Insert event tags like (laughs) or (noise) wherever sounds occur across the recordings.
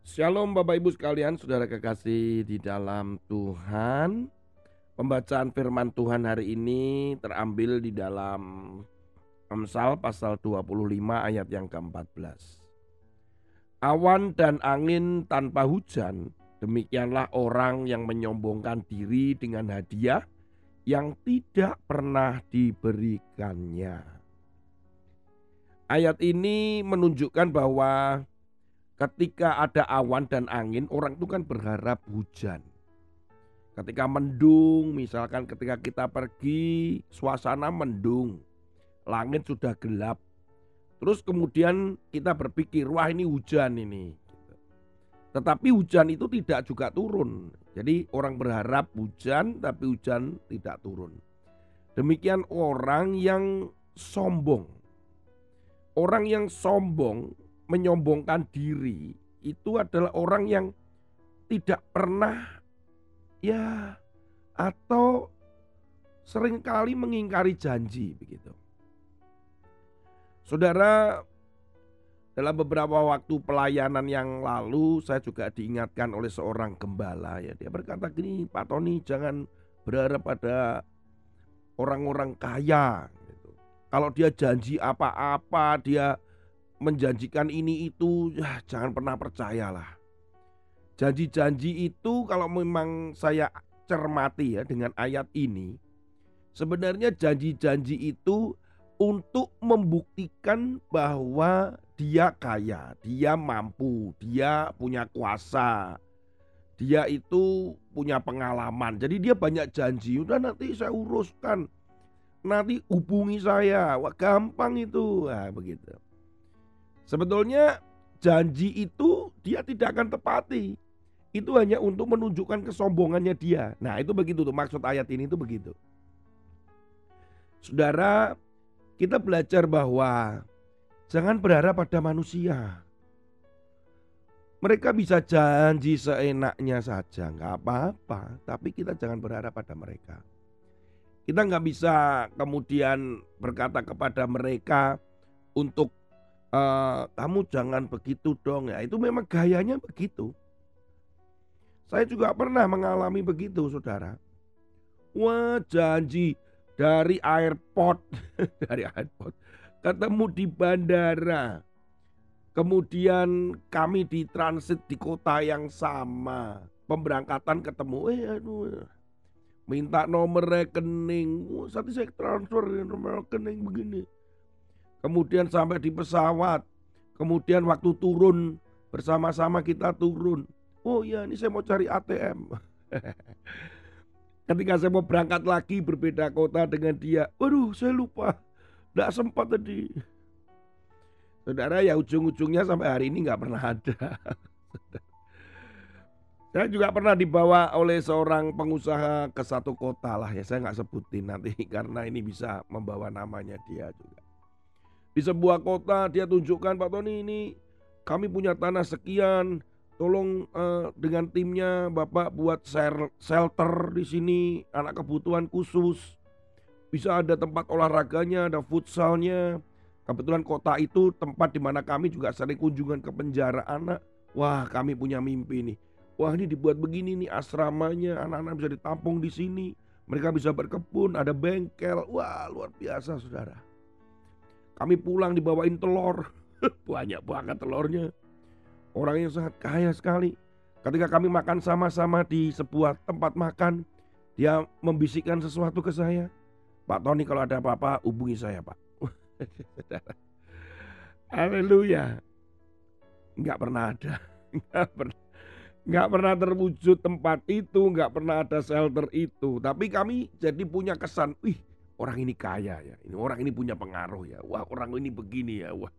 Shalom Bapak Ibu sekalian, saudara kekasih di dalam Tuhan. Pembacaan firman Tuhan hari ini terambil di dalam Amsal pasal 25 ayat yang ke-14. Awan dan angin tanpa hujan, demikianlah orang yang menyombongkan diri dengan hadiah yang tidak pernah diberikannya. Ayat ini menunjukkan bahwa ketika ada awan dan angin, orang itu kan berharap hujan. Ketika mendung, misalkan ketika kita pergi, suasana mendung, langit sudah gelap. Terus kemudian kita berpikir, wah ini hujan ini. Tetapi hujan itu tidak juga turun. Jadi orang berharap hujan, tapi hujan tidak turun. Demikian orang yang sombong. Orang yang sombong menyombongkan diri itu adalah orang yang tidak pernah ya atau sering kali mengingkari janji begitu. Saudara, dalam beberapa waktu pelayanan yang lalu saya juga diingatkan oleh seorang gembala ya. Dia berkata gini, Pak Tony jangan berharap pada orang-orang kaya gitu. Kalau dia janji apa-apa, dia menjanjikan ini itu ya jangan pernah percayalah. Janji-janji itu kalau memang saya cermati ya dengan ayat ini sebenarnya janji-janji itu untuk membuktikan bahwa dia kaya, dia mampu, dia punya kuasa. Dia itu punya pengalaman. Jadi dia banyak janji. Udah nanti saya uruskan. Nanti hubungi saya. Wah, gampang itu. Nah, begitu. Sebetulnya janji itu dia tidak akan tepati. Itu hanya untuk menunjukkan kesombongannya dia. Nah itu begitu tuh maksud ayat ini itu begitu. Saudara kita belajar bahwa jangan berharap pada manusia. Mereka bisa janji seenaknya saja, nggak apa-apa. Tapi kita jangan berharap pada mereka. Kita nggak bisa kemudian berkata kepada mereka untuk uh, kamu jangan begitu dong ya. Itu memang gayanya begitu. Saya juga pernah mengalami begitu, saudara. Wah, janji dari airport, (laughs) dari airport, ketemu di bandara. Kemudian kami di transit di kota yang sama. Pemberangkatan ketemu, eh aduh, minta nomor rekening. Saat saya transfer nomor rekening begini. Kemudian sampai di pesawat. Kemudian waktu turun bersama-sama kita turun. Oh iya ini saya mau cari ATM. (laughs) Ketika saya mau berangkat lagi berbeda kota dengan dia. Waduh saya lupa. Tidak sempat tadi. Saudara ya ujung-ujungnya sampai hari ini nggak pernah ada. (laughs) Saya juga pernah dibawa oleh seorang pengusaha ke satu kota lah ya saya nggak sebutin nanti (laughs) karena ini bisa membawa namanya dia juga. Di sebuah kota dia tunjukkan Pak Tony ini kami punya tanah sekian, tolong uh, dengan timnya Bapak buat shelter di sini, anak kebutuhan khusus. Bisa ada tempat olahraganya, ada futsalnya. Kebetulan kota itu tempat di mana kami juga sering kunjungan ke penjara anak. Wah, kami punya mimpi nih. Wah, ini dibuat begini nih asramanya, anak-anak bisa ditampung di sini. Mereka bisa berkebun, ada bengkel. Wah, luar biasa, Saudara. Kami pulang dibawain telur. (laughs) Banyak banget telurnya. Orang yang sangat kaya sekali. Ketika kami makan sama-sama di sebuah tempat makan, dia membisikkan sesuatu ke saya. Pak Tony kalau ada apa-apa hubungi saya Pak. (laughs) Haleluya. Enggak pernah ada. (laughs) Enggak pernah. Nggak pernah terwujud tempat itu, nggak pernah ada shelter itu. Tapi kami jadi punya kesan, wih orang ini kaya ya, ini orang ini punya pengaruh ya, wah orang ini begini ya, wah.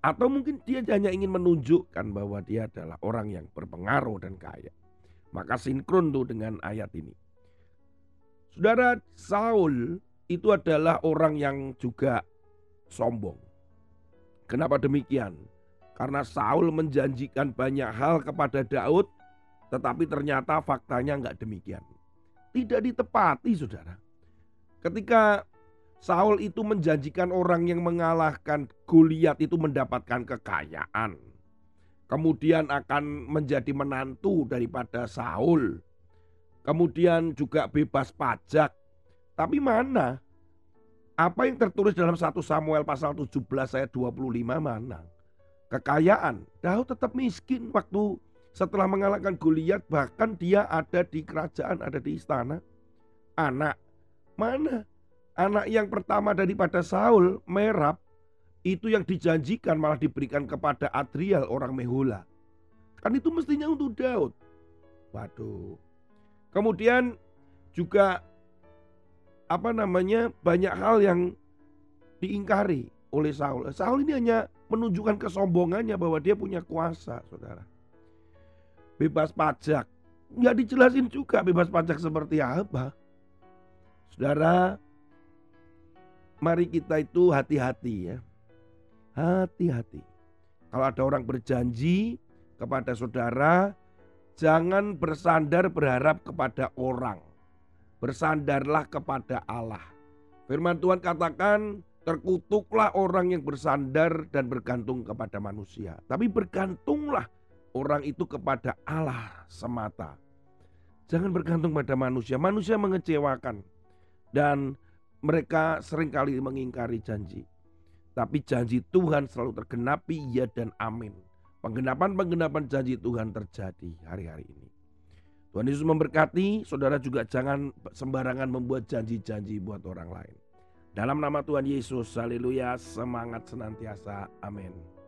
Atau mungkin dia hanya ingin menunjukkan bahwa dia adalah orang yang berpengaruh dan kaya. Maka sinkron tuh dengan ayat ini. Saudara Saul itu adalah orang yang juga sombong. Kenapa demikian? Karena Saul menjanjikan banyak hal kepada Daud, tetapi ternyata faktanya nggak demikian. Tidak ditepati, saudara. Ketika Saul itu menjanjikan orang yang mengalahkan Goliat itu mendapatkan kekayaan. kemudian akan menjadi menantu daripada Saul, kemudian juga bebas pajak. Tapi mana? Apa yang tertulis dalam 1 Samuel pasal 17 ayat 25 mana? Kekayaan. Daud tetap miskin waktu setelah mengalahkan Goliat bahkan dia ada di kerajaan, ada di istana. Anak mana? Anak yang pertama daripada Saul, Merab, itu yang dijanjikan malah diberikan kepada Adriel orang Mehola. Kan itu mestinya untuk Daud. Waduh. Kemudian juga apa namanya banyak hal yang diingkari oleh Saul. Saul ini hanya menunjukkan kesombongannya bahwa dia punya kuasa, saudara. Bebas pajak, nggak dijelasin juga bebas pajak seperti apa. Saudara, mari kita itu hati-hati ya. Hati-hati. Kalau ada orang berjanji kepada saudara, jangan bersandar berharap kepada orang. Bersandarlah kepada Allah. Firman Tuhan katakan, terkutuklah orang yang bersandar dan bergantung kepada manusia. Tapi bergantunglah orang itu kepada Allah semata. Jangan bergantung pada manusia. Manusia mengecewakan. Dan mereka sering kali mengingkari janji. Tapi janji Tuhan selalu tergenapi ya dan amin. Penggenapan-penggenapan janji Tuhan terjadi hari-hari ini. Tuhan Yesus memberkati, saudara juga jangan sembarangan membuat janji-janji buat orang lain. Dalam nama Tuhan Yesus, haleluya, semangat senantiasa, amin.